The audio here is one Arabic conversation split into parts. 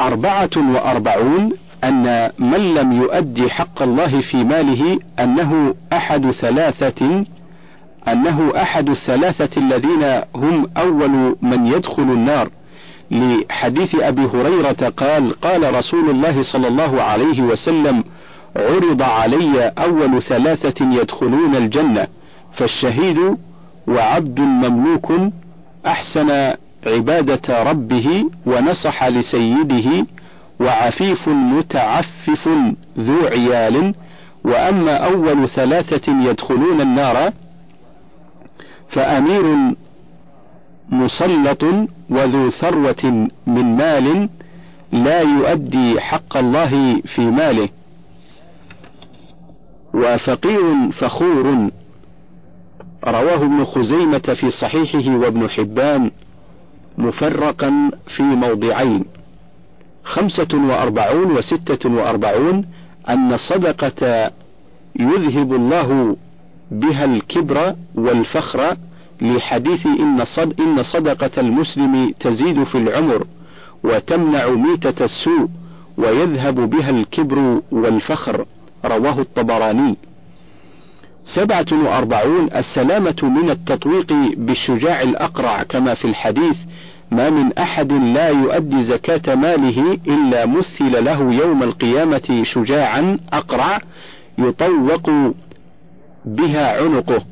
أربعة وأربعون أن من لم يؤدي حق الله في ماله أنه أحد ثلاثة أنه أحد الثلاثة الذين هم أول من يدخل النار. لحديث أبي هريرة قال قال رسول الله صلى الله عليه وسلم عرض علي أول ثلاثة يدخلون الجنة فالشهيد وعبد مملوك أحسن عبادة ربه ونصح لسيده وعفيف متعفف ذو عيال. وأما أول ثلاثة يدخلون النار فأمير مسلط وذو ثروة من مال لا يؤدي حق الله في ماله. وفقير فخور. رواه ابن خزيمة في صحيحه وابن حبان. مفرقا في موضعين. خمسة وأربعون وستة وأربعون أن الصدقة يذهب الله بها الكبر والفخر لحديث إن, إن صدقة المسلم تزيد في العمر وتمنع ميتة السوء ويذهب بها الكبر والفخر. رواه الطبراني. سبعة وأربعون السلامة من التطويق بالشجاع الأقرع كما في الحديث ما من أحد لا يؤدي زكاة ماله إلا مثل له يوم القيامة شجاعا أقرع يطوق بها عنقه.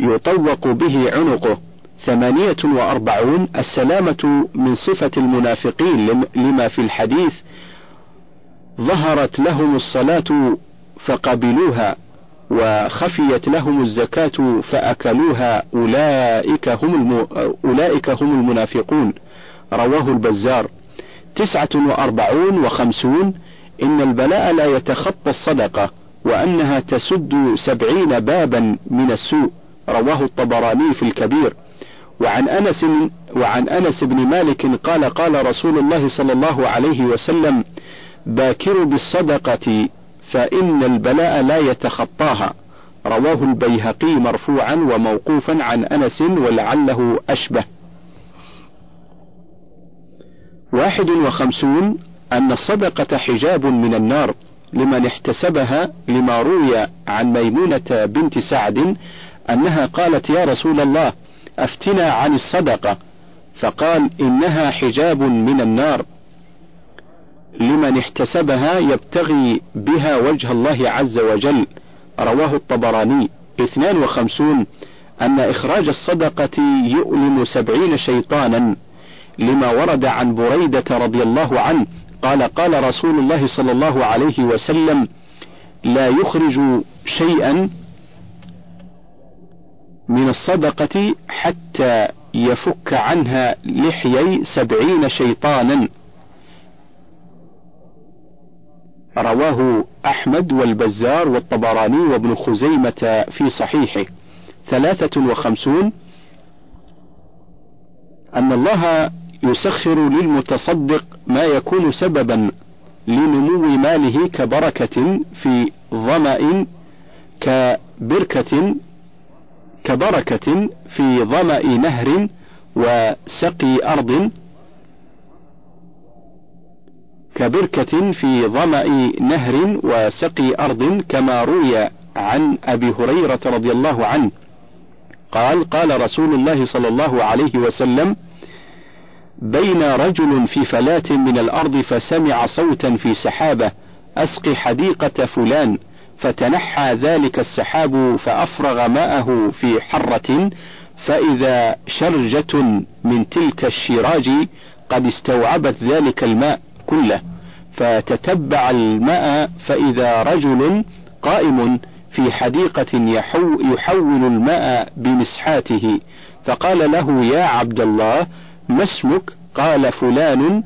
يطوق به عنقه. ثمانية وأربعون السلامة من صفة المنافقين لما في الحديث ظهرت لهم الصلاة فقبلوها. وخفيت لهم الزكاة فأكلوها أولئك هم الم... أولئك هم المنافقون. رواه البزار. تسعة وأربعون وخمسون. إن البلاء لا يتخطى الصدقة وأنها تسد سبعين بابا من السوء. رواه الطبراني في الكبير. وعن أنس وعن أنس بن مالك قال قال رسول الله صلى الله عليه وسلم باكروا بالصدقة فإن البلاء لا يتخطاها. رواه البيهقي مرفوعا وموقوفا عن أنس ولعله أشبه. واحد وخمسون أن الصدقة حجاب من النار لمن احتسبها لما روي عن ميمونة بنت سعد أنها قالت يا رسول الله أفتنا عن الصدقة. فقال إنها حجاب من النار. لمن احتسبها يبتغي بها وجه الله عز وجل. رواه الطبراني. اثنان وخمسون. أن إخراج الصدقة يؤلم سبعين شيطانا. لما ورد عن بريدة رضي الله عنه قال قال رسول الله صلى الله عليه وسلم لا يخرج شيئا من الصدقة حتى يفك عنها لحيي سبعين شيطانا. رواه أحمد والبزار والطبراني وابن خزيمة في صحيحه. ثلاثة وخمسون. أن الله يسخر للمتصدق ما يكون سببا لنمو ماله كبركة في ظمأ كبركة كبركة في ظمأ نهر وسقي أرض. كبركة في ظمأ نهر وسقي أرض كما روي عن أبي هريرة رضي الله عنه. قال قال رسول الله صلى الله عليه وسلم بين رجل في فلاة من الأرض فسمع صوتا في سحابة أسقي حديقة فلان فتنحى ذلك السحاب فأفرغ ماءه في حرة فإذا شرجة من تلك الشراج قد استوعبت ذلك الماء كله. فتتبع الماء فإذا رجل قائم في حديقة يحول الماء بمسحاته فقال له يا عبد الله ما اسمك؟ قال فلان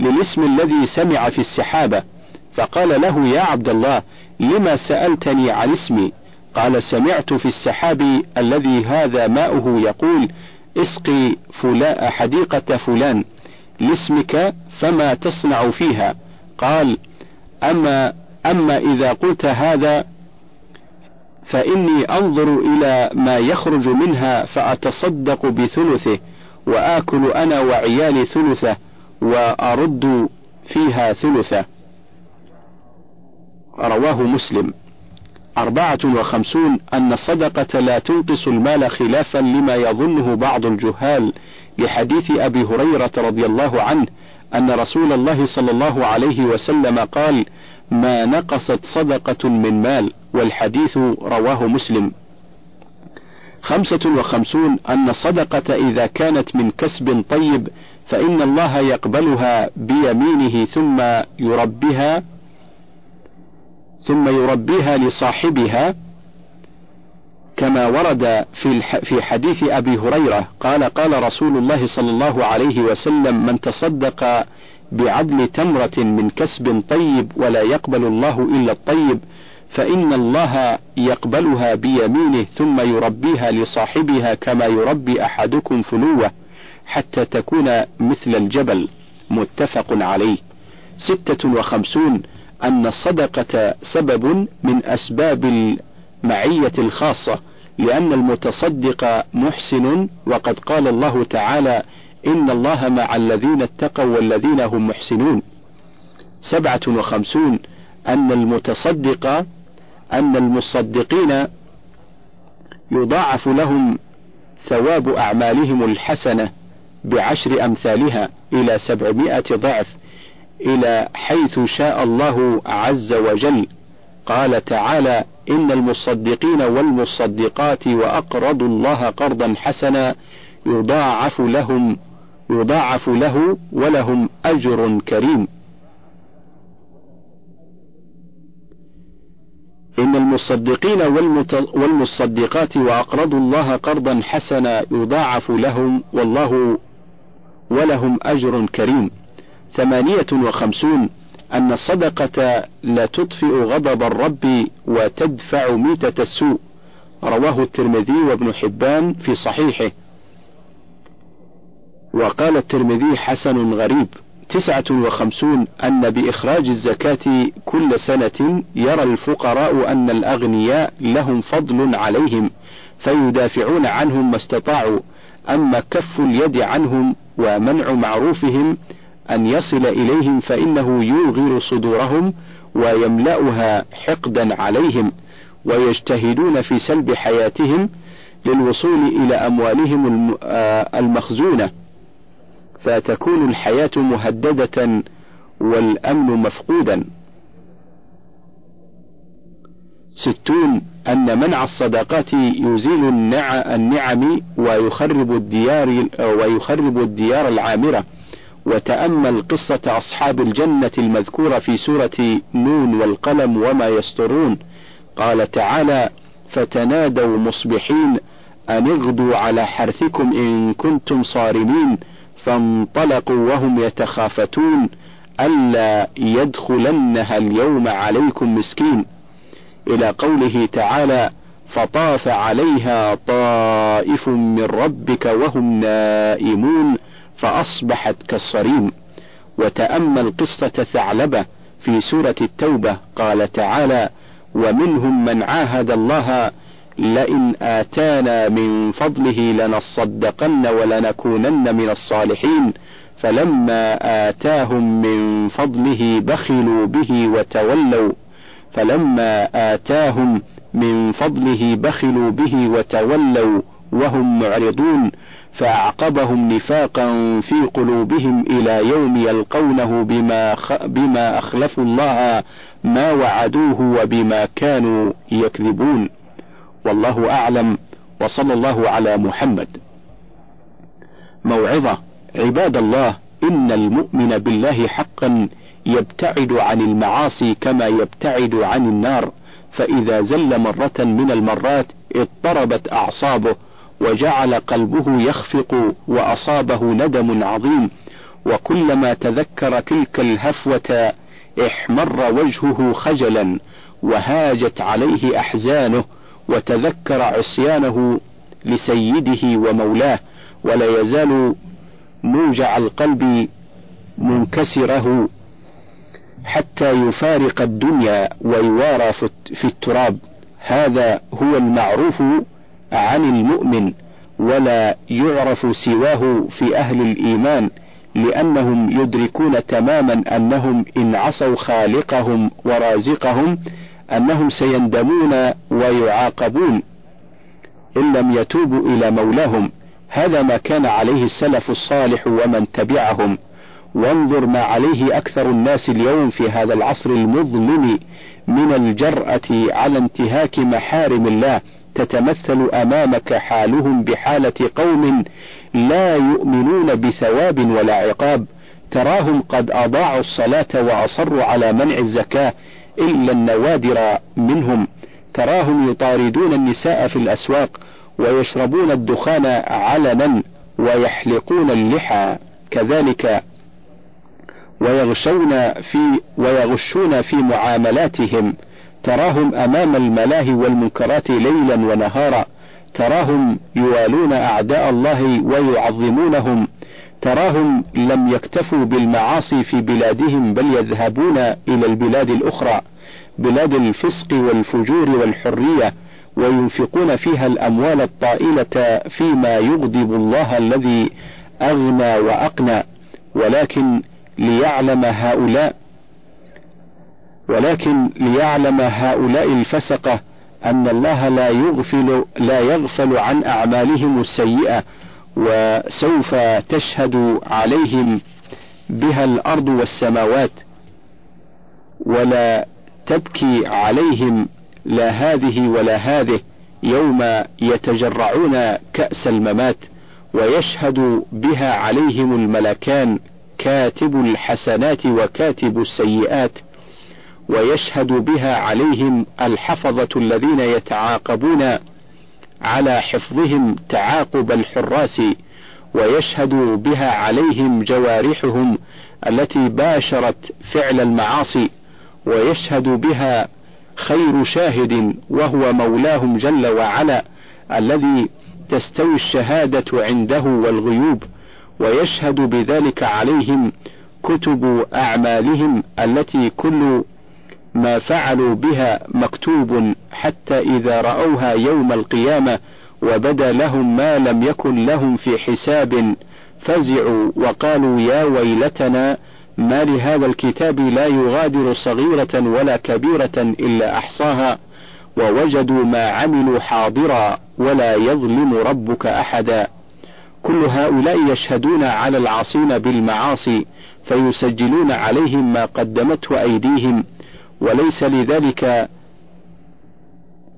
للاسم الذي سمع في السحابة. فقال له يا عبد الله لما سألتني عن اسمي؟ قال سمعت في السحاب الذي هذا ماؤه يقول اسقي فلا حديقة فلان لاسمك فما تصنع فيها. قال أما أما إذا قلت هذا فإني أنظر إلى ما يخرج منها فأتصدق بثلثه وآكل أنا وعيالي ثلثه وأرد فيها ثلثه. رواه مسلم. أربعة وخمسون أن الصدقة لا تنقص المال خلافا لما يظنه بعض الجهال لحديث أبي هريرة رضي الله عنه أن رسول الله صلى الله عليه وسلم قال ما نقصت صدقة من مال والحديث رواه مسلم. خمسة وخمسون أن الصدقة إذا كانت من كسب طيب فإن الله يقبلها بيمينه ثم يربها ثم يربيها لصاحبها كما ورد في في حديث أبي هريرة قال قال رسول الله صلى الله عليه وسلم من تصدق بعدل تمرة من كسب طيب ولا يقبل الله إلا الطيب فإن الله يقبلها بيمينه ثم يربيها لصاحبها كما يربي أحدكم فلوه حتى تكون مثل الجبل. متفق عليه. ستة وخمسون أن الصدقة سبب من أسباب المعية الخاصة لأن المتصدق محسن وقد قال الله تعالى إن الله مع الذين اتقوا والذين هم محسنون. سبعة وخمسون أن المتصدق أن المصدقين يضاعف لهم ثواب أعمالهم الحسنة بعشر أمثالها إلى سبعمائة ضعف إلى حيث شاء الله عز وجل. قال تعالى إن المصدقين والمصدقات وأقرضوا الله قرضا حسنا يضاعف لهم يضاعف له ولهم أجر كريم. إن المصدقين والمصدقات وأقرضوا الله قرضا حسنا يضاعف لهم والله ولهم أجر كريم. ثمانية وخمسون أن الصدقة لا تطفئ غضب الرب وتدفع ميتة السوء. رواه الترمذي وابن حبان في صحيحه. وقال الترمذي حسن غريب. تسعة وخمسون أن بإخراج الزكاة كل سنة يرى الفقراء أن الأغنياء لهم فضل عليهم فيدافعون عنهم ما استطاعوا. أما كف اليد عنهم ومنع معروفهم أن يصل إليهم فإنه يوغر صدورهم ويملأها حقدا عليهم ويجتهدون في سلب حياتهم للوصول إلى أموالهم آه، المخزونة. فتكون الحياة مهددة والأمن مفقودا. ستون أن منع الصدقات يزيل النعم ويخرب الديار ويخرب الديار العامرة. وتأمل قصة أصحاب الجنة المذكورة في سورة نون والقلم وما يسترون. قال تعالى فتنادوا مصبحين أن اغدوا على حرثكم إن كنتم صارمين فانطلقوا وهم يتخافتون ألا يدخلنها اليوم عليكم مسكين. إلى قوله تعالى فطاف عليها طائف من ربك وهم نائمون. فأصبحت كالصريم. وتأمل قصة ثعلبة في سورة التوبة. قال تعالى ومنهم من عاهد الله لئن آتانا من فضله لنصدقن ولنكونن من الصالحين. فلما آتاهم من فضله بخلوا به وتولوا. فلما آتاهم من فضله بخلوا به وتولوا وهم معرضون. فأعقبهم نفاقا في قلوبهم إلى يوم يلقونه بما بما أخلفوا الله ما وعدوه وبما كانوا يكذبون. والله أعلم. وصلى الله على محمد. موعظة. عباد الله إن المؤمن بالله حقا يبتعد عن المعاصي كما يبتعد عن النار. فإذا زل مرة من المرات اضطربت أعصابه وجعل قلبه يخفق وأصابه ندم عظيم وكلما تذكر تلك الهفوة احمر وجهه خجلا وهاجت عليه أحزانه وتذكر عصيانه لسيده ومولاه ولا يزال موجع القلب منكسره حتى يفارق الدنيا ويوارى في التراب. هذا هو المعروف عن المؤمن ولا يعرف سواه في أهل الإيمان لأنهم يدركون تماما أنهم إن عصوا خالقهم ورازقهم أنهم سيندمون ويعاقبون إن لم يتوبوا إلى مولاهم هذا ما كان عليه السلف الصالح ومن تبعهم وانظر ما عليه أكثر الناس اليوم في هذا العصر المظلم من الجرأة على انتهاك محارم الله تتمثل أمامك حالهم بحالة قوم لا يؤمنون بثواب ولا عقاب تراهم قد أضاعوا الصلاة وأصروا على منع الزكاة إلا النوادر منهم تراهم يطاردون النساء في الأسواق ويشربون الدخان علنا ويحلقون اللحى كذلك ويغشون في ويغشون في معاملاتهم تراهم أمام الملاهي والمنكرات ليلا ونهارا تراهم يوالون أعداء الله ويعظمونهم تراهم لم يكتفوا بالمعاصي في بلادهم بل يذهبون إلى البلاد الأخرى بلاد الفسق والفجور والحرية وينفقون فيها الأموال الطائلة فيما يغضب الله الذي أغنى وأقنى ولكن ليعلم هؤلاء ولكن ليعلم هؤلاء الفسقة أن الله لا يغفل لا يغفل عن أعمالهم السيئة وسوف تشهد عليهم بها الأرض والسماوات ولا تبكي عليهم لا هذه ولا هذه يوم يتجرعون كأس الممات ويشهد بها عليهم الملكان كاتب الحسنات وكاتب السيئات. ويشهد بها عليهم الحفظة الذين يتعاقبون على حفظهم تعاقب الحراس ويشهد بها عليهم جوارحهم التي باشرت فعل المعاصي ويشهد بها خير شاهد وهو مولاهم جل وعلا الذي تستوي الشهادة عنده والغيوب ويشهد بذلك عليهم كتب أعمالهم التي كل ما فعلوا بها مكتوب حتى إذا رأوها يوم القيامة وبدا لهم ما لم يكن لهم في حساب فزعوا وقالوا يا ويلتنا ما لهذا الكتاب لا يغادر صغيرة ولا كبيرة إلا أحصاها ووجدوا ما عملوا حاضرا ولا يظلم ربك أحدا. كل هؤلاء يشهدون على العاصين بالمعاصي فيسجلون عليهم ما قدمته أيديهم وليس لذلك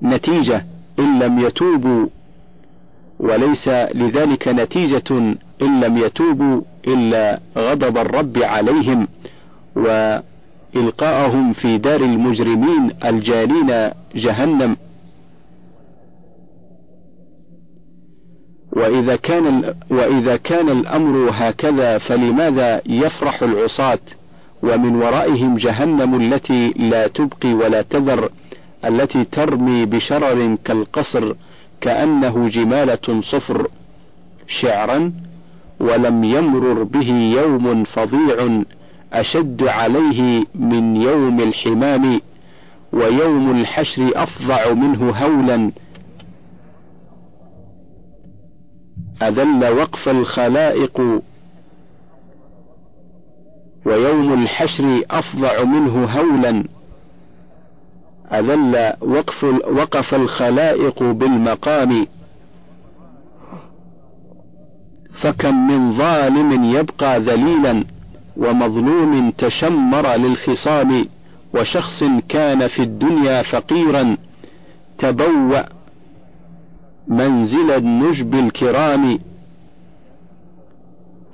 نتيجة إن لم يتوبوا وليس لذلك نتيجة إن لم يتوبوا إلا غضب الرب عليهم وإلقاءهم في دار المجرمين الجارين جهنم. وإذا كان وإذا كان الأمر هكذا فلماذا يفرح العصاة؟ ومن ورائهم جهنم التي لا تبقي ولا تذر التي ترمي بشرر كالقصر كأنه جمالة صفر. شعرا ولم يمرر به يوم فظيع أشد عليه من يوم الحمام ويوم الحشر أفظع منه هولا. أذل وقف الخلائق ويوم الحشر أفظع منه هولا. أذل وقف وقف الخلائق بالمقام. فكم من ظالم يبقى ذليلا ومظلوم تشمر للخصام وشخص كان في الدنيا فقيرا. تبوأ منزل النجب الكرام.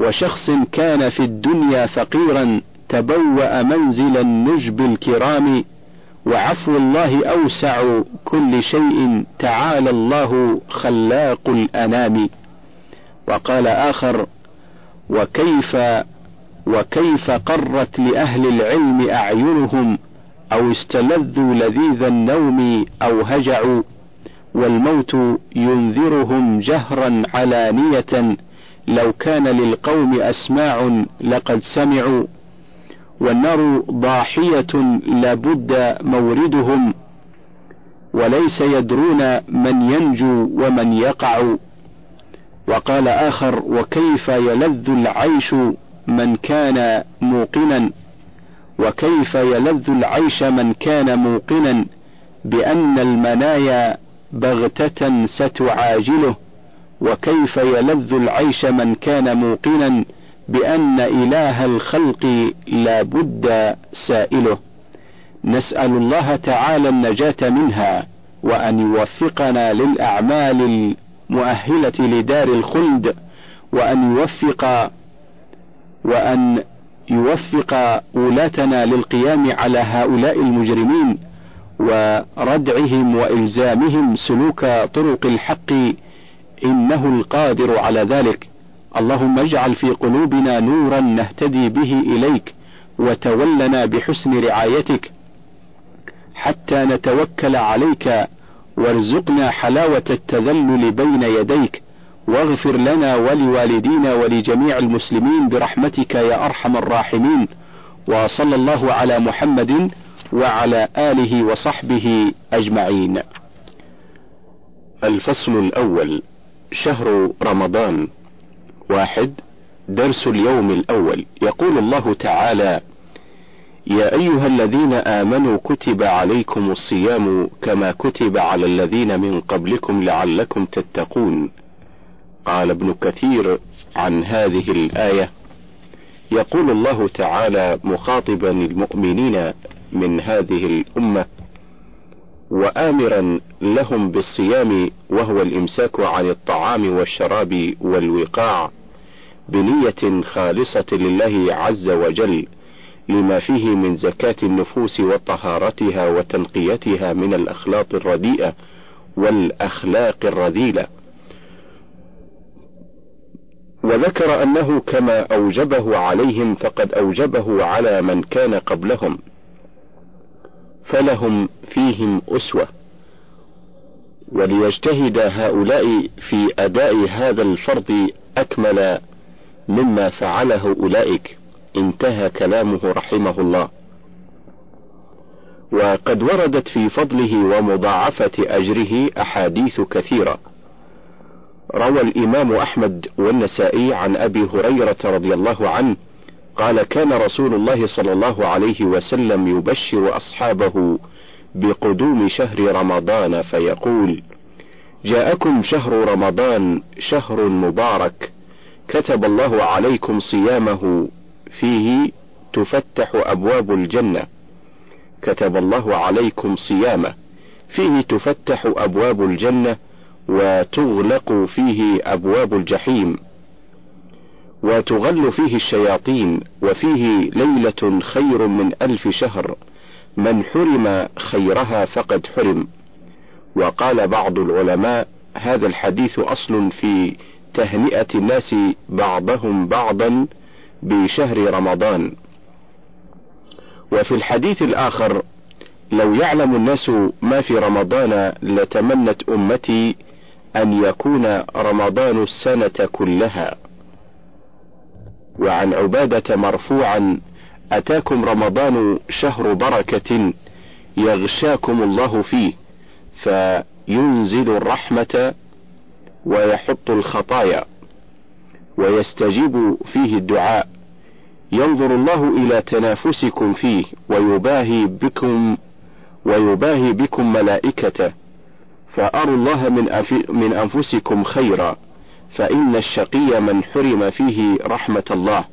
وشخص كان في الدنيا فقيرا تبوأ منزل النجب الكرام وعفو الله أوسع كل شيء تعالى الله خلاق الأنام. وقال آخر وكيف وكيف قرت لأهل العلم أعينهم أو استلذوا لذيذ النوم أو هجعوا والموت ينذرهم جهرا علانية لو كان للقوم أسماع لقد سمعوا والنار ضاحية لابد موردهم وليس يدرون من ينجو ومن يقع. وقال آخر وكيف يلذ العيش من كان موقنا؟ وكيف يلذ العيش من كان موقنا؟ بأن المنايا بغتة ستعاجله. وكيف يلذ العيش من كان موقنا بأن إله الخلق لا بد سائله. نسأل الله تعالى النجاة منها وأن يوفقنا للأعمال المؤهلة لدار الخلد وأن يوفق وأن يوفق ولاتنا للقيام على هؤلاء المجرمين وردعهم وإلزامهم سلوك طرق الحق إنه القادر على ذلك. اللهم اجعل في قلوبنا نورا نهتدي به إليك وتولنا بحسن رعايتك حتى نتوكل عليك وارزقنا حلاوة التذلل بين يديك. واغفر لنا ولوالدينا ولجميع المسلمين برحمتك يا أرحم الراحمين. وصلى الله على محمد وعلى آله وصحبه أجمعين. الفصل الأول شهر رمضان واحد درس اليوم الأول. يقول الله تعالى يا أيها الذين آمنوا كتب عليكم الصيام كما كتب على الذين من قبلكم لعلكم تتقون. قال ابن كثير عن هذه الآية. يقول الله تعالى مخاطبا المؤمنين من هذه الأمة وآمرا لهم بالصيام وهو الإمساك عن الطعام والشراب والوقاع بنية خالصة لله عز وجل لما فيه من زكاة النفوس وطهارتها وتنقيتها من الأخلاق الرديئة والأخلاق الرذيلة. وذكر أنه كما أوجبه عليهم فقد أوجبه على من كان قبلهم فلهم فيهم أسوة. وليجتهد هؤلاء في أداء هذا الفرض أكمل مما فعله أولئك. انتهى كلامه رحمه الله. وقد وردت في فضله ومضاعفة أجره أحاديث كثيرة. روى الإمام أحمد والنسائي عن أبي هريرة رضي الله عنه قال كان رسول الله صلى الله عليه وسلم يبشر أصحابه بقدوم شهر رمضان فيقول: جاءكم شهر رمضان شهر مبارك كتب الله عليكم صيامه فيه تفتح أبواب الجنة. كتب الله عليكم صيامه فيه تفتح أبواب الجنة وتغلق فيه أبواب الجحيم. وتغل فيه الشياطين وفيه ليلة خير من ألف شهر. من حرم خيرها فقد حرم وقال بعض العلماء هذا الحديث أصل في تهنئة الناس بعضهم بعضا بشهر رمضان وفي الحديث الآخر لو يعلم الناس ما في رمضان لتمنت أمتي أن يكون رمضان السنة كلها. وعن عبادة مرفوعا: أتاكم رمضان شهر بركة يغشاكم الله فيه، فينزل الرحمة ويحط الخطايا، ويستجيب فيه الدعاء. ينظر الله إلى تنافسكم فيه ويباهي بكم ويباهي بكم ملائكته فأروا الله من, من أنفسكم خيرا فإن الشقي من حرم فيه رحمة الله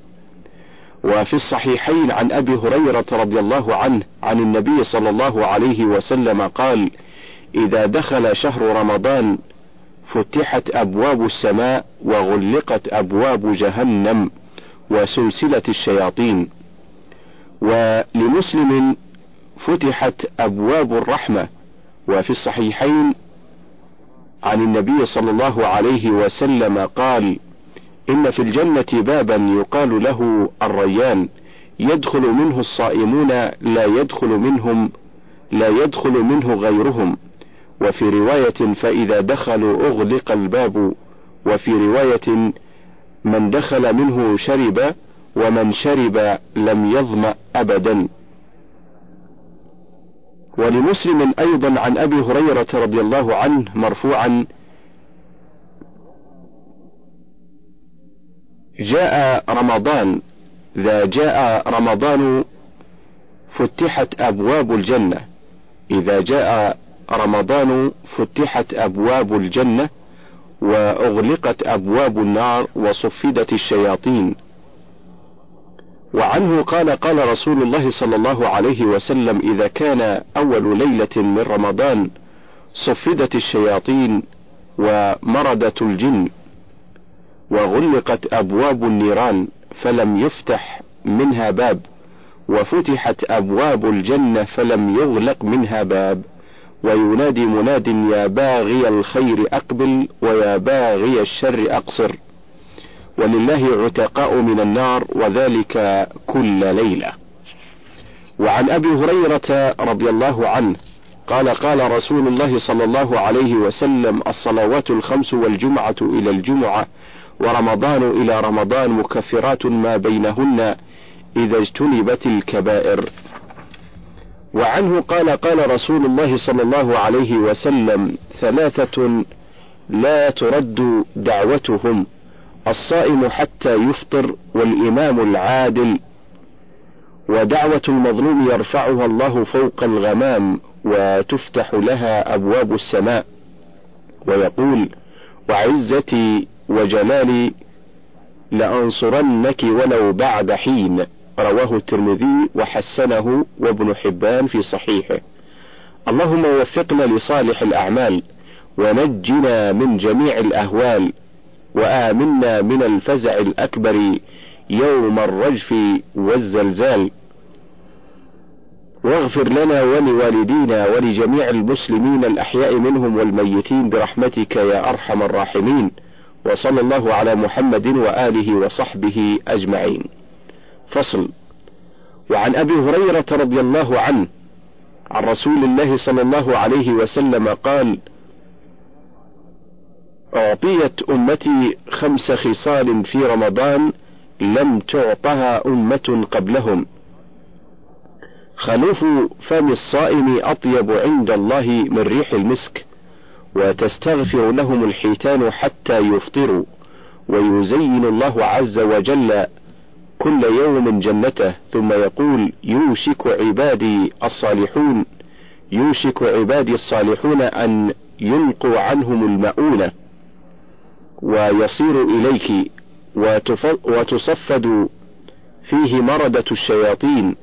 وفي الصحيحين عن أبي هريرة رضي الله عنه عن النبي صلى الله عليه وسلم قال إذا دخل شهر رمضان فتحت أبواب السماء وغلقت أبواب جهنم وسلسلة الشياطين ولمسلم فتحت أبواب الرحمة وفي الصحيحين عن النبي صلى الله عليه وسلم قال إن في الجنة بابا يقال له الريان يدخل منه الصائمون لا يدخل منهم لا يدخل منه غيرهم. وفي رواية فإذا دخلوا أغلق الباب وفي رواية من دخل منه شرب ومن شرب لم يظمأ أبدا. ولمسلم أيضا عن أبي هريرة رضي الله عنه مرفوعا جاء رمضان. إذا جاء رمضان فتحت أبواب الجنة. إذا جاء رمضان فتحت أبواب الجنة وأغلقت أبواب النار وصفدت الشياطين. وعنه قال قال رسول الله صلى الله عليه وسلم إذا كان أول ليلة من رمضان صفدت الشياطين ومردت الجن. وغلقت أبواب النيران فلم يفتح منها باب وفتحت أبواب الجنة فلم يغلق منها باب. وينادي مناد يا باغي الخير أقبل ويا باغي الشر أقصر. ولله عتقاء من النار وذلك كل ليلة. وعن أبي هريرة رضي الله عنه قال قال رسول الله صلى الله عليه وسلم الصلوات الخمس والجمعة إلى الجمعة ورمضان إلى رمضان مكفرات ما بينهن إذا اجتنبت الكبائر. وعنه قال قال رسول الله صلى الله عليه وسلم ثلاثة لا ترد دعوتهم الصائم حتى يفطر والإمام العادل. ودعوة المظلوم يرفعها الله فوق الغمام وتفتح لها أبواب السماء. ويقول وعزتي وجلالي لأنصرنك ولو بعد حين. رواه الترمذي وحسنه وابن حبان في صحيحه. اللهم وفقنا لصالح الأعمال ونجنا من جميع الأهوال وآمنا من الفزع الأكبر يوم الرجف والزلزال. واغفر لنا ولوالدينا ولجميع المسلمين الأحياء منهم والميتين برحمتك يا أرحم الراحمين. وصلى الله على محمد وآله وصحبه أجمعين. فصل. وعن أبي هريرة رضي الله عنه عن رسول الله صلى الله عليه وسلم قال أعطيت أمتي خمس خصال في رمضان لم تعطها أمة قبلهم. خلوف فم الصائم أطيب عند الله من ريح المسك. وتستغفر لهم الحيتان حتى يفطروا. ويزين الله عز وجل كل يوم جنته ثم يقول يوشك عبادي الصالحون يوشك عبادي الصالحون أن يلقوا عنهم المؤونة. ويصير إليك وتصفد فيه مردة الشياطين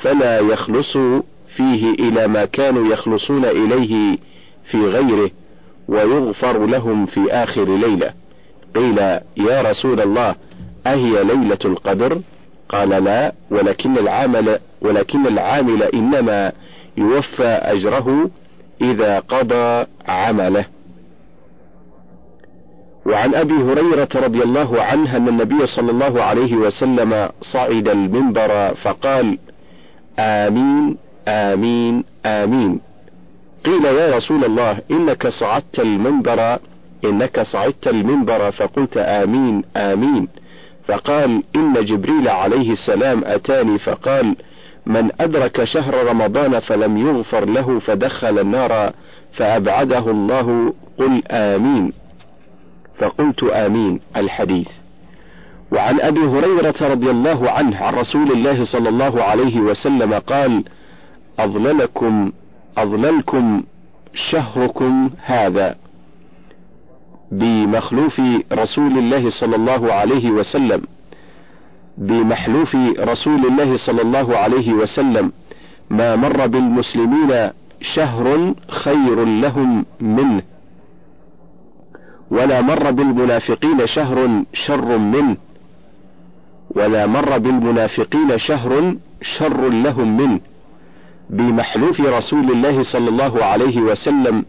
فلا يخلص فيه إلى ما كانوا يخلصون إليه في غيره. ويغفر لهم في آخر ليلة. قيل يا رسول الله أهي ليلة القدر؟ قال لا ولكن العامل ولكن العامل إنما يوفى أجره إذا قضى عمله. وعن أبي هريرة رضي الله عنه أن النبي صلى الله عليه وسلم صعد المنبر فقال آمين آمين آمين. قيل يا رسول الله إنك صعدت المنبر إنك صعدت المنبر فقلت آمين آمين. فقال إن جبريل عليه السلام أتاني. فقال من أدرك شهر رمضان فلم يغفر له فدخل النار فأبعده الله قل آمين. فقلت آمين الحديث. وعن أبي هريرة رضي الله عنه عن رسول الله صلى الله عليه وسلم قال أضللكم أضللكم شهركم هذا بمخلوف رسول الله صلى الله عليه وسلم. بمحلوف رسول الله صلى الله عليه وسلم. ما مر بالمسلمين شهر خير لهم منه. ولا مر بالمنافقين شهر شر منه. ولا مر بالمنافقين شهر شر لهم منه. بمحلوف رسول الله صلى الله عليه وسلم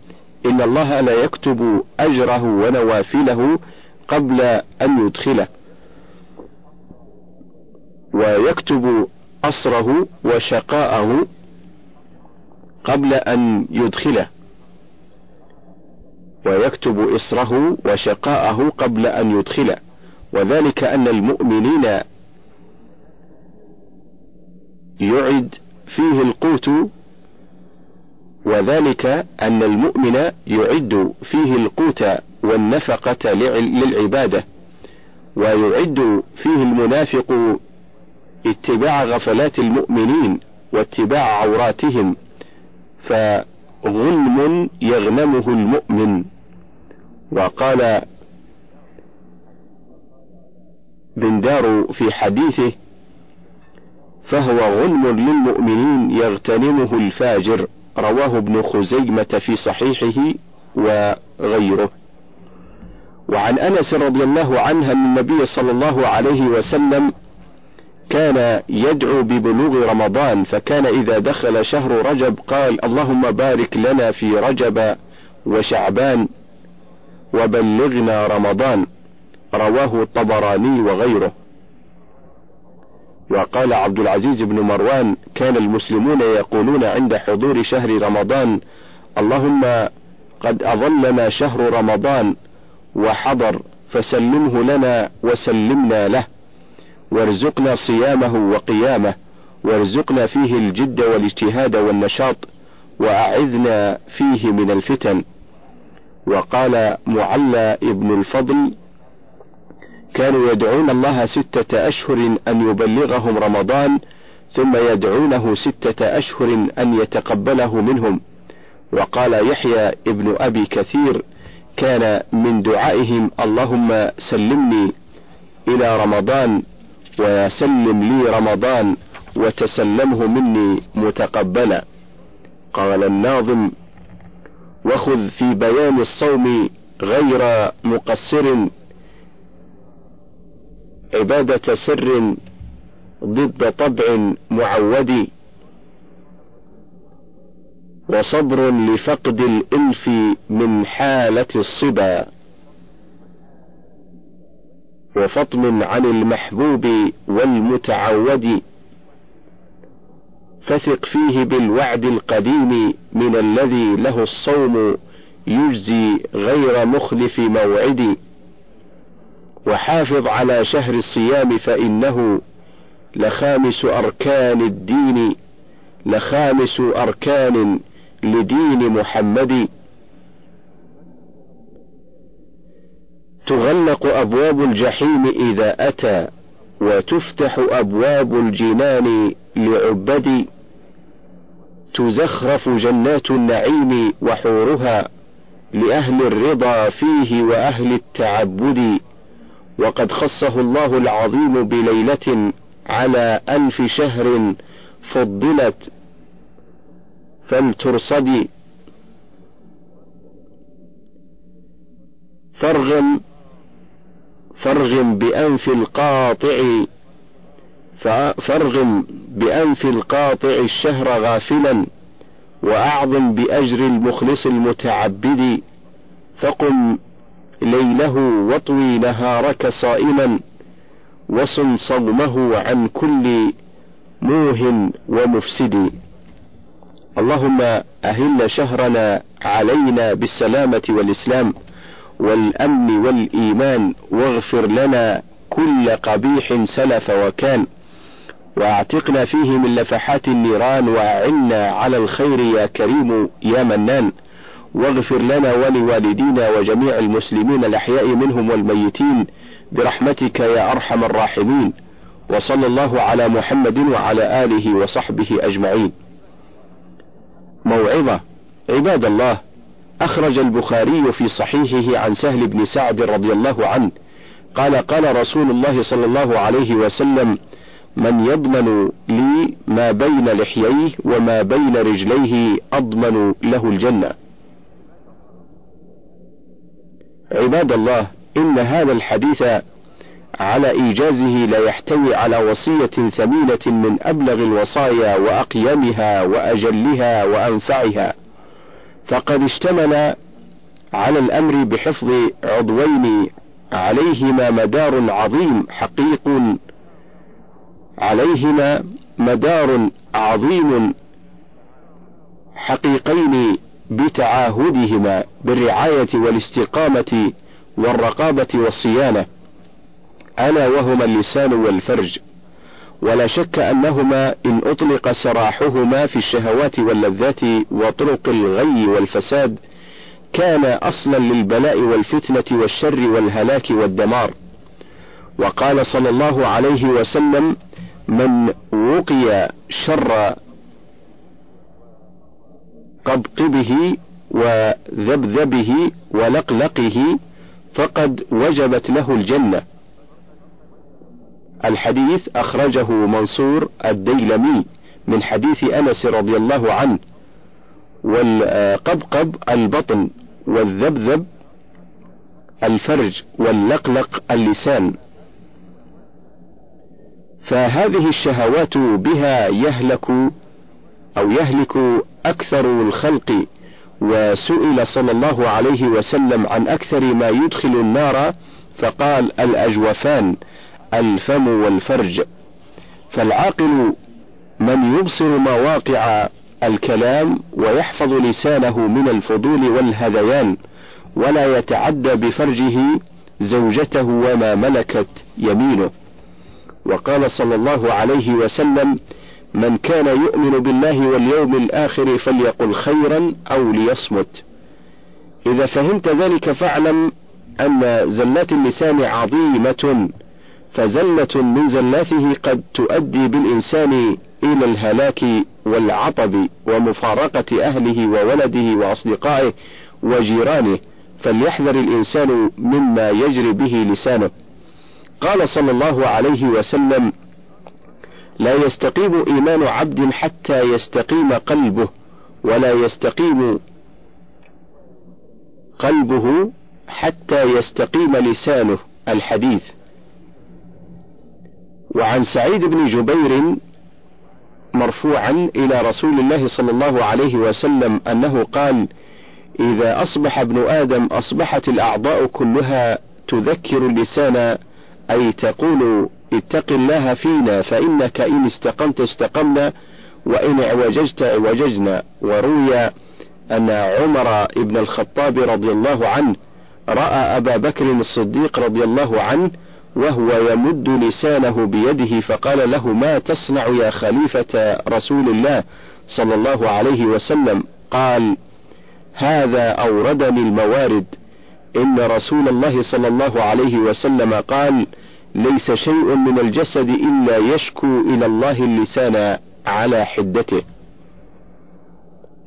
إن الله لا يكتب أجره ونوافله قبل أن يدخله ويكتب أسره وشقاءه قبل أن يدخله ويكتب إسره وشقاءه قبل أن يدخله وذلك أن المؤمنين يعد فيه القوت وذلك أن المؤمن يعد فيه القوت والنفقة للعبادة ويعد فيه المنافق اتباع غفلات المؤمنين واتباع عوراتهم فغنم يغنمه المؤمن. وقال بندار في حديثه فهو غنم للمؤمنين يغتنمه الفاجر. رواه ابن خزيمة في صحيحه وغيره. وعن أنس رضي الله عنه أن النبي صلى الله عليه وسلم كان يدعو ببلوغ رمضان فكان إذا دخل شهر رجب قال اللهم بارك لنا في رجب وشعبان وبلغنا رمضان رواه الطبراني وغيره. وقال عبد العزيز بن مروان كان المسلمون يقولون عند حضور شهر رمضان اللهم قد أظلنا شهر رمضان وحضر فسلمه لنا وسلمنا له. وارزقنا صيامه وقيامه وارزقنا فيه الجد والاجتهاد والنشاط وأعذنا فيه من الفتن. وقال معلى ابن الفضل كانوا يدعون الله ستة أشهر أن يبلغهم رمضان ثم يدعونه ستة أشهر أن يتقبله منهم. وقال يحيى ابن أبي كثير كان من دعائهم اللهم سلمني إلى رمضان وسلم لي رمضان وتسلمه مني متقبلا. قال الناظم وخذ في بيان الصوم غير مقصر عبادة سر ضد طبع معود وصبر لفقد الإلف من حالة الصبا وفطم عن المحبوب والمتعود فثق فيه بالوعد القديم من الذي له الصوم يجزي غير مخلف موعد وحافظ على شهر الصيام فإنه لخامس أركان الدين لخامس أركان لدين محمد. تغلق أبواب الجحيم إذا أتى وتفتح أبواب الجنان لعبد. تزخرف جنات النعيم وحورها لأهل الرضا فيه وأهل التعبد. وقد خصه الله العظيم بليلة على ألف شهر فضلت فلترصدي فرغم فرغم بأنف القاطع فرغم بأنف القاطع الشهر غافلا وأعظم بأجر المخلص المتعبد فقم ليله واطوي نهارك صائما وصن صومه عن كل موه ومفسد. اللهم أهل شهرنا علينا بالسلامة والإسلام والأمن والإيمان واغفر لنا كل قبيح سلف وكان واعتقنا فيه من لفحات النيران وأعنا على الخير يا كريم يا منان. واغفر لنا ولوالدينا وجميع المسلمين الأحياء منهم والميتين برحمتك يا أرحم الراحمين وصلى الله على محمد وعلى آله وصحبه أجمعين. موعظة. عباد الله أخرج البخاري في صحيحه عن سهل بن سعد رضي الله عنه قال قال رسول الله صلى الله عليه وسلم من يضمن لي ما بين لحييه وما بين رجليه أضمن له الجنة. عباد الله إن هذا الحديث على إيجازه لا يحتوي على وصية ثمينة من أبلغ الوصايا وأقيمها وأجلها وأنفعها. فقد اشتمل على الأمر بحفظ عضوين عليهما مدار عظيم حقيق عليهما مدار عظيم حقيقين بتعاهدهما بالرعاية والاستقامة والرقابة والصيانة ألا وهما اللسان والفرج. ولا شك أنهما إن أطلق سراحهما في الشهوات واللذات وطرق الغي والفساد كان أصلا للبلاء والفتنة والشر والهلاك والدمار. وقال صلى الله عليه وسلم من وقي شر قبقبه وذبذبه ولقلقه فقد وجبت له الجنة. الحديث أخرجه منصور الديلمي من حديث أنس رضي الله عنه. والقبقب البطن والذبذب الفرج واللقلق اللسان. فهذه الشهوات بها يهلك أو يهلك أكثر الخلق وسئل صلى الله عليه وسلم عن أكثر ما يدخل النار فقال الأجوفان الفم والفرج. فالعاقل من يبصر مواقع الكلام ويحفظ لسانه من الفضول والهذيان ولا يتعدى بفرجه زوجته وما ملكت يمينه. وقال صلى الله عليه وسلم من كان يؤمن بالله واليوم الآخر فليقل خيرا أو ليصمت. إذا فهمت ذلك فاعلم أن زلات اللسان عظيمة فزلة من زلاته قد تؤدي بالإنسان إلى الهلاك والعطب ومفارقة أهله وولده وأصدقائه وجيرانه فليحذر الإنسان مما يجري به لسانه. قال صلى الله عليه وسلم لا يستقيم إيمان عبد حتى يستقيم قلبه ولا يستقيم قلبه حتى يستقيم لسانه. الحديث. وعن سعيد بن جبير مرفوعا إلى رسول الله صلى الله عليه وسلم أنه قال إذا أصبح ابن آدم أصبحت الأعضاء كلها تذكر اللسان أي تقول اتق الله فينا فإنك إن استقمت استقمنا وإن أعوججت أعوججنا. وروي أن عمر بن الخطاب رضي الله عنه رأى أبا بكر الصديق رضي الله عنه وهو يمد لسانه بيده فقال له ما تصنع يا خليفة رسول الله صلى الله عليه وسلم؟ قال هذا أوردني الموارد. إن رسول الله صلى الله عليه وسلم قال ليس شيء من الجسد إلا يشكو إلى الله اللسان على حدته.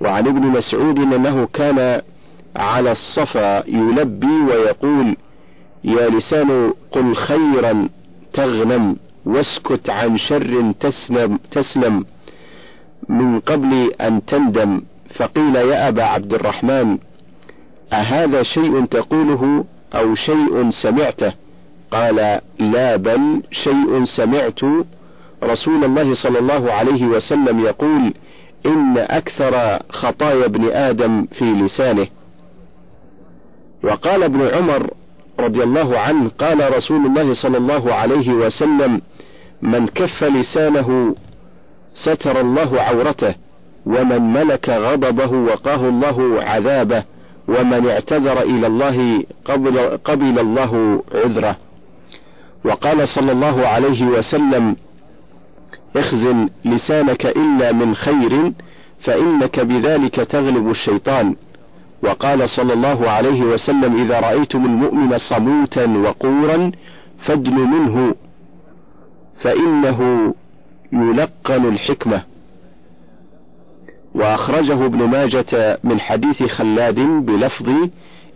وعن ابن مسعود أنه كان على الصفا يلبي ويقول يا لسان قل خيرا تغنم واسكت عن شر تسلم, تسلم من قبل أن تندم. فقيل يا أبا عبد الرحمن أهذا شيء تقوله أو شيء سمعته؟ قال لا بل شيء سمعت رسول الله صلى الله عليه وسلم يقول إن أكثر خطايا ابن آدم في لسانه. وقال ابن عمر رضي الله عنه قال رسول الله صلى الله عليه وسلم من كف لسانه ستر الله عورته ومن ملك غضبه وقاه الله عذابه ومن اعتذر إلى الله قبل, قبل الله عذره. وقال صلى الله عليه وسلم اخزن لسانك إلا من خير فإنك بذلك تغلب الشيطان. وقال صلى الله عليه وسلم إذا رأيتم المؤمن صموتا وقورا فادنوا منه فإنه يلقن الحكمة. وأخرجه ابن ماجة من حديث خلاد بلفظ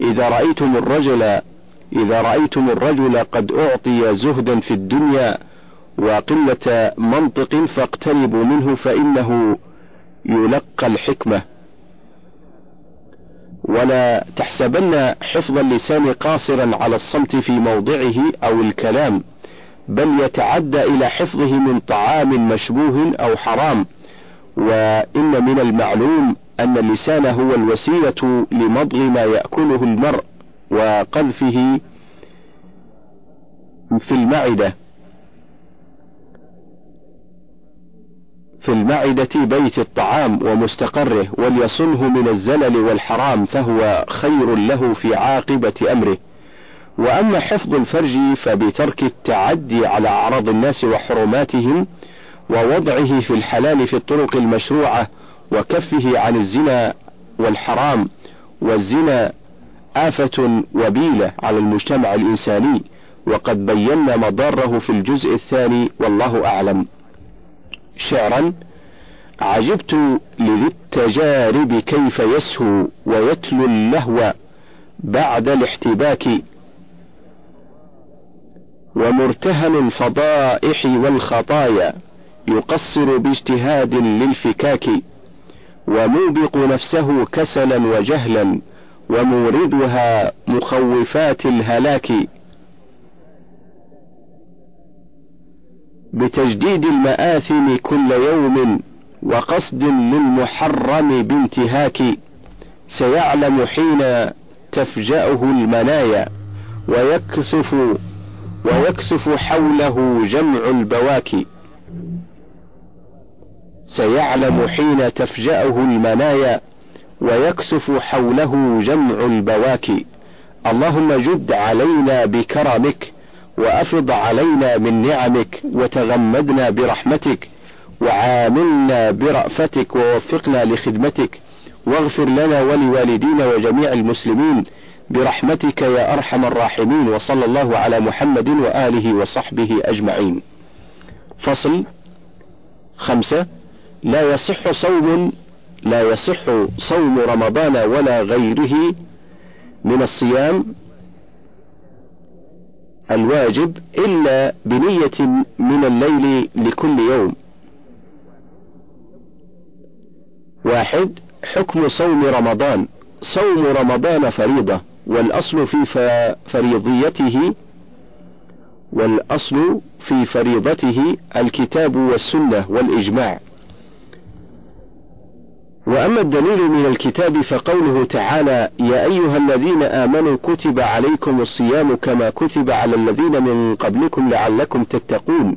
إذا رأيتم الرجل إذا رأيتم الرجل قد أعطي زهدا في الدنيا وقلة منطق فاقتربوا منه فإنه يلقى الحكمة. ولا تحسبن حفظ اللسان قاصرا على الصمت في موضعه أو الكلام بل يتعدى إلى حفظه من طعام مشبوه أو حرام. وإن من المعلوم أن اللسان هو الوسيلة لمضغ ما يأكله المرء. وقذفه في المعدة في المعدة بيت الطعام ومستقره وليصنه من الزلل والحرام فهو خير له في عاقبة أمره. وأما حفظ الفرج فبترك التعدي على أعراض الناس وحرماتهم ووضعه في الحلال في الطرق المشروعة وكفه عن الزنا والحرام والزنا آفة وبيلة على المجتمع الإنساني وقد بينا مضاره في الجزء الثاني والله أعلم. شعرا عجبت لذي التجارب كيف يسهو ويتلو اللهو بعد الاحتباك. ومرتهن الفضائح والخطايا يقصر باجتهاد للفكاك. وموبق نفسه كسلا وجهلا. وموردها مخوفات الهلاك بتجديد المآثم كل يوم وقصد للمحرم بانتهاك سيعلم حين تفجأه المنايا ويكسف ويكسف حوله جمع البواكي سيعلم حين تفجأه المنايا ويكسف حوله جمع البواكي اللهم جد علينا بكرمك وأفض علينا من نعمك وتغمدنا برحمتك وعاملنا برأفتك ووفقنا لخدمتك. واغفر لنا ولوالدينا وجميع المسلمين برحمتك يا أرحم الراحمين وصلى الله على محمد وآله وصحبه أجمعين. فصل خمسة. لا يصح صوم لا يصح صوم رمضان ولا غيره من الصيام الواجب إلا بنية من الليل لكل يوم. واحد حكم صوم رمضان. صوم رمضان فريضة والأصل في فريضيته والأصل في فريضته الكتاب والسنة والإجماع. وأما الدليل من الكتاب فقوله تعالى يا أيها الذين آمنوا كتب عليكم الصيام كما كتب على الذين من قبلكم لعلكم تتقون.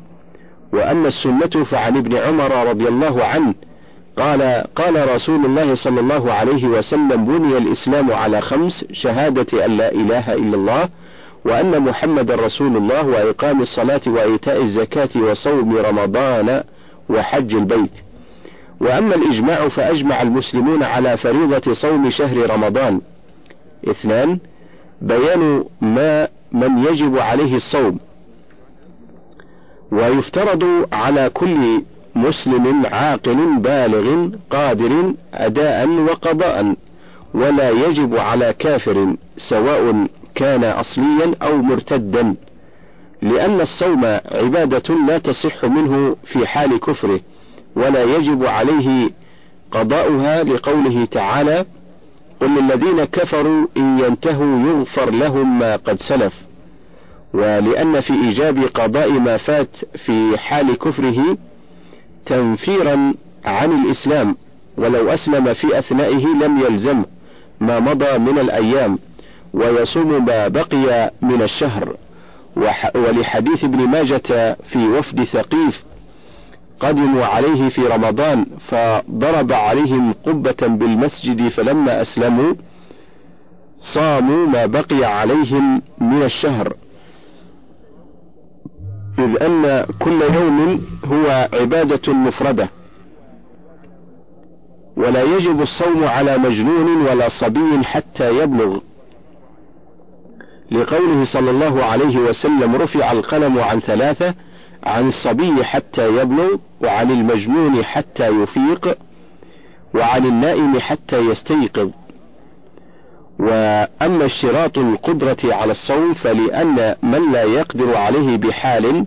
وأما السنة فعن ابن عمر رضي الله عنه قال قال رسول الله صلى الله عليه وسلم بني الإسلام على خمس شهادة أن لا إله إلا الله وأن محمد رسول الله وإقام الصلاة وإيتاء الزكاة وصوم رمضان وحج البيت. وأما الإجماع فأجمع المسلمون على فريضة صوم شهر رمضان. اثنان بيان ما من يجب عليه الصوم. ويفترض على كل مسلم عاقل بالغ قادر أداء وقضاء ولا يجب على كافر سواء كان أصليا أو مرتدا لأن الصوم عبادة لا تصح منه في حال كفره. ولا يجب عليه قضاؤها لقوله تعالى قل للذين كفروا إن ينتهوا يغفر لهم ما قد سلف. ولأن في إيجاب قضاء ما فات في حال كفره تنفيرا عن الإسلام ولو أسلم في أثنائه لم يلزم ما مضى من الأيام ويصوم ما بقي من الشهر. ولحديث ابن ماجة في وفد ثقيف قدموا عليه في رمضان فضرب عليهم قبة بالمسجد فلما أسلموا صاموا ما بقي عليهم من الشهر. إذ أن كل يوم هو عبادة مفردة. ولا يجب الصوم على مجنون ولا صبي حتى يبلغ. لقوله صلى الله عليه وسلم رفع القلم عن ثلاثة عن الصبي حتى يبلغ وعن المجنون حتى يفيق وعن النائم حتى يستيقظ. وأما اشتراط القدرة على الصوم فلأن من لا يقدر عليه بحال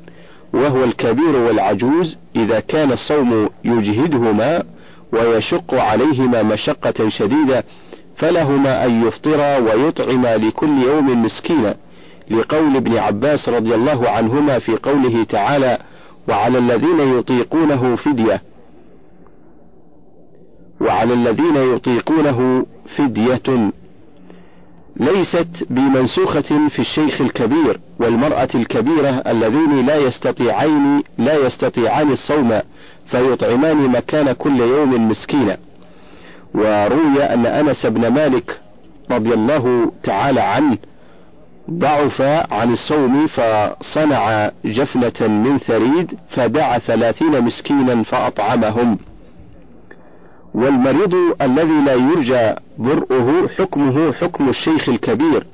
وهو الكبير والعجوز إذا كان الصوم يجهدهما ويشق عليهما مشقة شديدة فلهما أن يفطرا ويطعما لكل يوم مسكينا. لقول ابن عباس رضي الله عنهما في قوله تعالى وعلى الذين يطيقونه فدية وعلى الذين يطيقونه فدية ليست بمنسوخة في الشيخ الكبير والمرأة الكبيرة اللذين لا يستطيعين لا يستطيعان الصوم فيطعمان مكان كل يوم مسكينا وروي أن أنس بن مالك رضي الله تعالى عنه ضعف عن الصوم فصنع جفنة من ثريد فدعا ثلاثين مسكينا فأطعمهم. والمريض الذي لا يرجى برؤه حكمه حكم الشيخ الكبير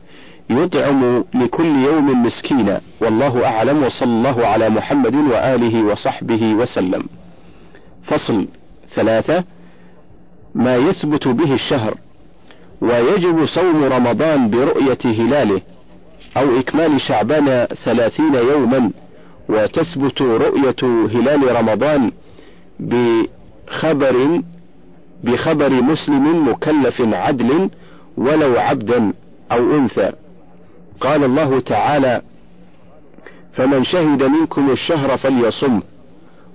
يطعم لكل يوم مسكينا. والله أعلم وصلى الله على محمد وآله وصحبه وسلم. فصل ثلاثة. ما يثبت به الشهر ويجب صوم رمضان برؤية هلاله. أو إكمال شعبان ثلاثين يوما وتثبت رؤية هلال رمضان بخبر بخبر مسلم مكلف عدل ولو عبدا أو أنثى. قال الله تعالى فمن شهد منكم الشهر فليصم.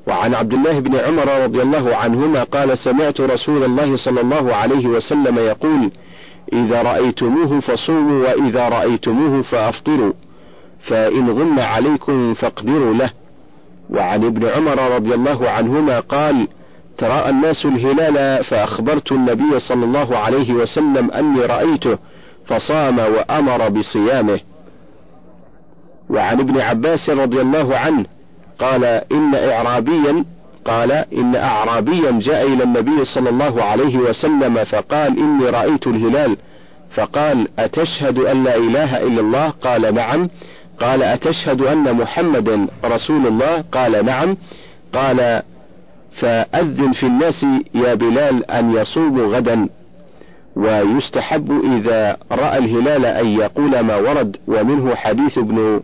وعن عبد الله بن عمر رضي الله عنهما قال سمعت رسول الله صلى الله عليه وسلم يقول إذا رأيتموه فصوموا وإذا رأيتموه فأفطروا. فإن غم عليكم فاقدروا له. وعن ابن عمر رضي الله عنهما قال تراءى الناس الهلال فأخبرت النبي صلى الله عليه وسلم أني رأيته فصام وأمر بصيامه. وعن ابن عباس رضي الله عنه قال إن إعرابيا قال إن أعرابيا جاء إلى النبي صلى الله عليه وسلم فقال إني رأيت الهلال. فقال أتشهد أن لا إله إلا الله؟ قال نعم. قال أتشهد أن محمدا رسول الله؟ قال نعم. قال فأذن في الناس يا بلال أن يصوموا غدا. ويستحب إذا رأى الهلال أن يقول ما ورد. ومنه حديث ابن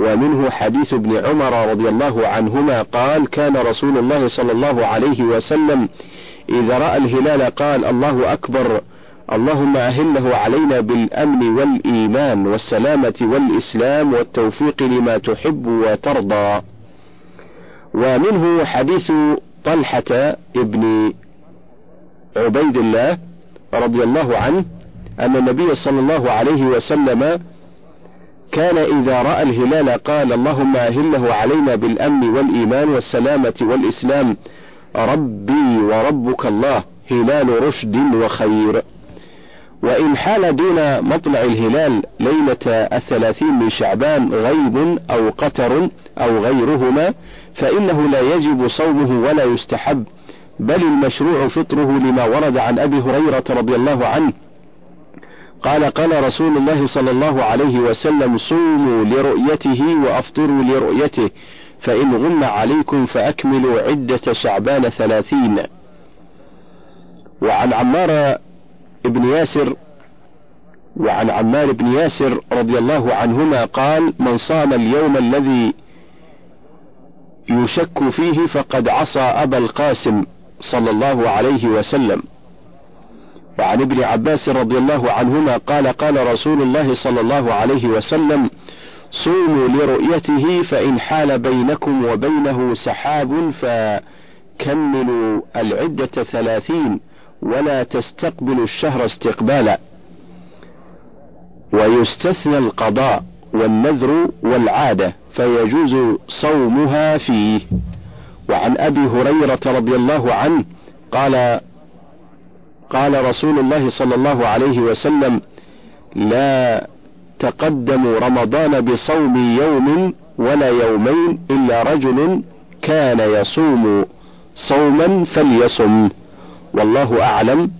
ومنه حديث ابن عمر رضي الله عنهما قال كان رسول الله صلى الله عليه وسلم إذا رأى الهلال قال الله أكبر اللهم أهله علينا بالأمن والإيمان والسلامة والإسلام والتوفيق لما تحب وترضى ومنه حديث طلحة ابن عبيد الله رضي الله عنه أن النبي صلى الله عليه وسلم كان إذا رأى الهلال قال اللهم أهله علينا بالأمن والإيمان والسلامة والإسلام ربي وربك الله هلال رشد وخير. وإن حال دون مطلع الهلال ليلة الثلاثين من شعبان غيب أو قتر أو غيرهما فإنه لا يجب صومه ولا يستحب بل المشروع فطره لما ورد عن أبي هريرة رضي الله عنه. قال قال رسول الله صلى الله عليه وسلم صوموا لرؤيته وأفطروا لرؤيته فإن غم عليكم فأكملوا عدة شعبان ثلاثين. وعن عمار بن ياسر وعن عمار بن ياسر رضي الله عنهما قال من صام اليوم الذي يشك فيه فقد عصى أبا القاسم صلى الله عليه وسلم. وعن ابن عباس رضي الله عنهما قال قال رسول الله صلى الله عليه وسلم صوموا لرؤيته فإن حال بينكم وبينه سحاب فكملوا العدة ثلاثين ولا تستقبلوا الشهر استقبالا. ويستثنى القضاء والنذر والعادة فيجوز صومها فيه. وعن أبي هريرة رضي الله عنه قال قال رسول الله صلى الله عليه وسلم لا تقدموا رمضان بصوم يوم ولا يومين إلا رجل كان يصوم صوما فليصم. والله أعلم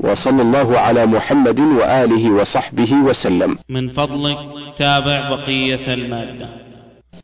وصلى الله على محمد وآله وصحبه وسلم. من فضلك تابع بقية المادة.